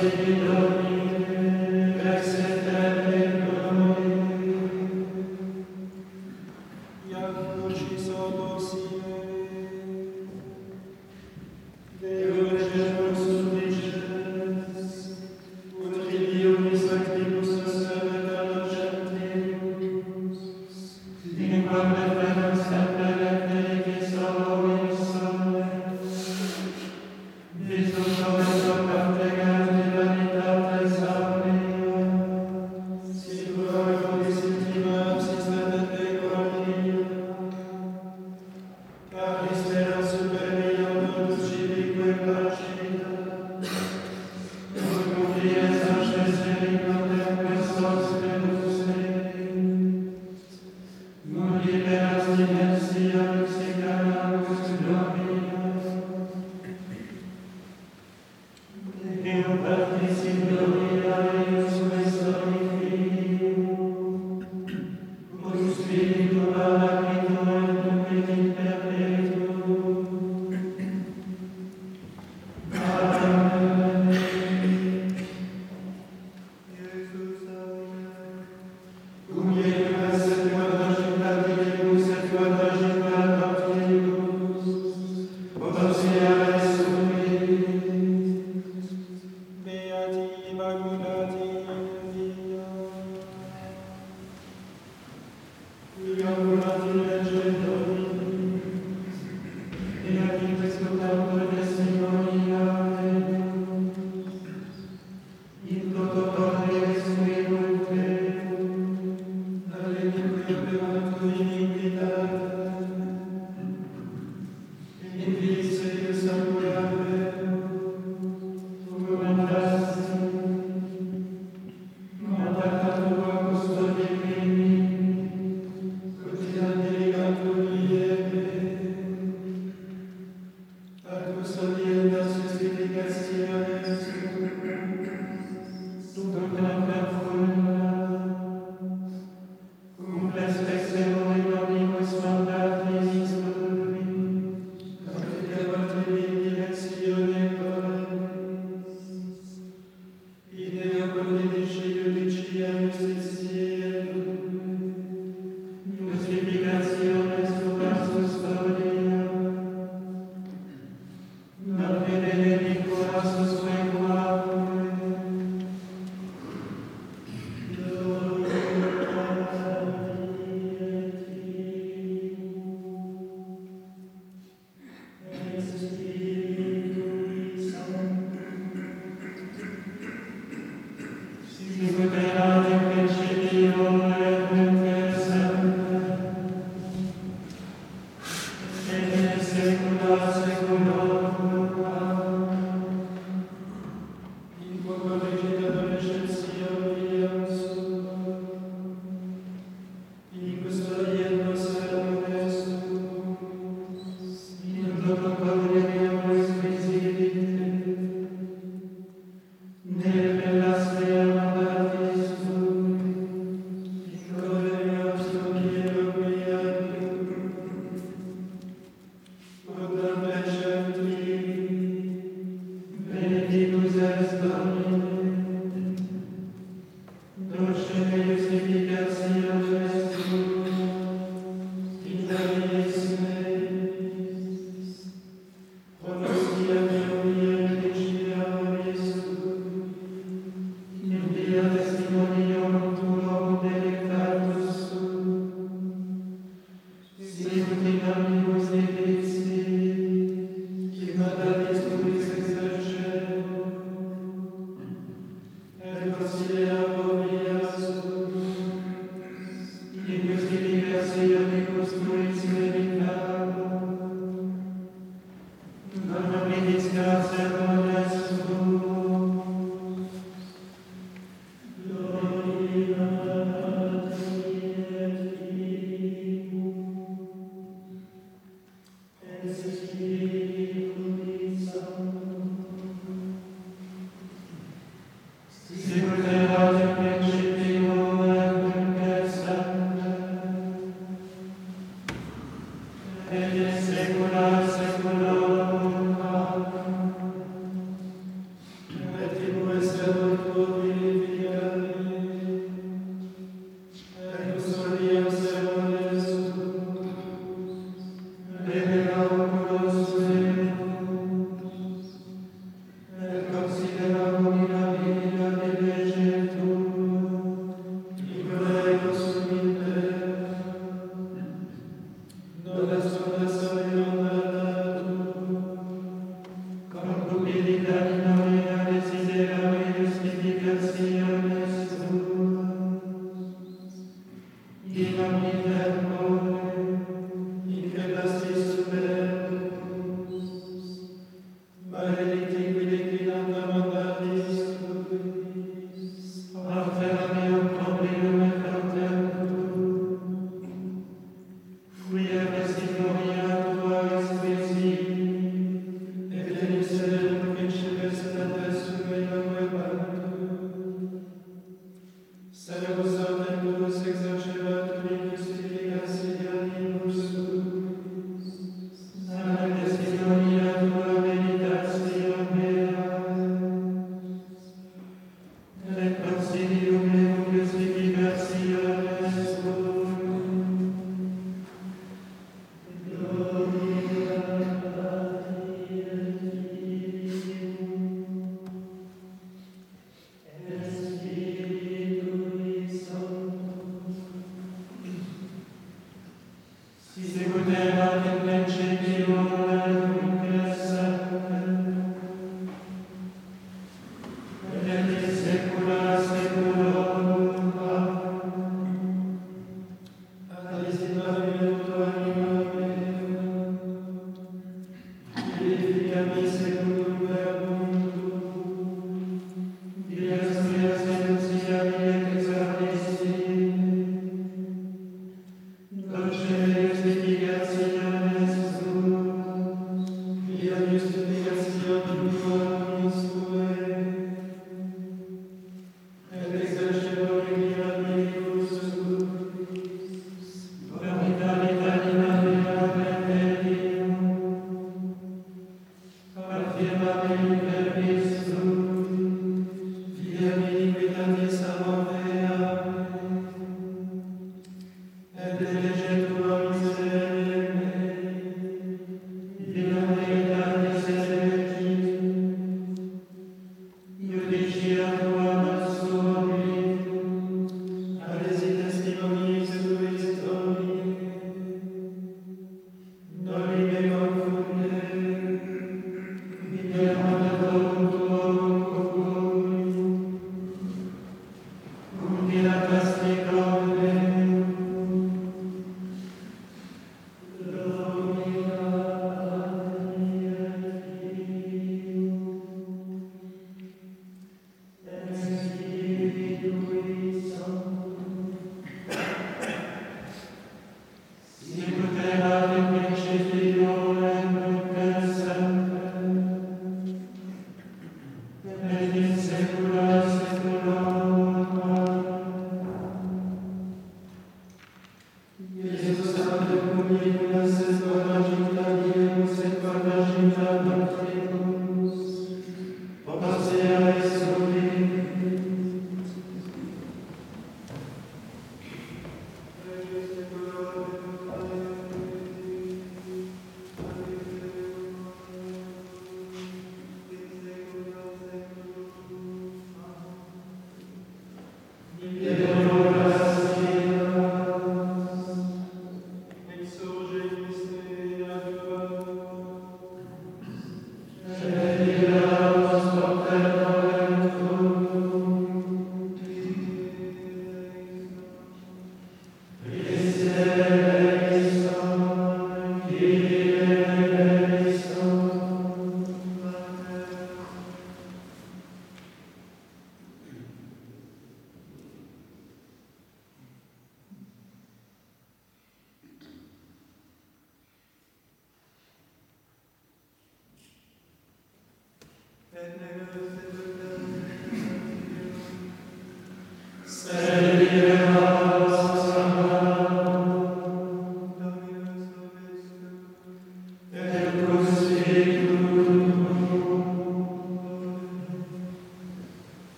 servidão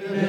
Amen.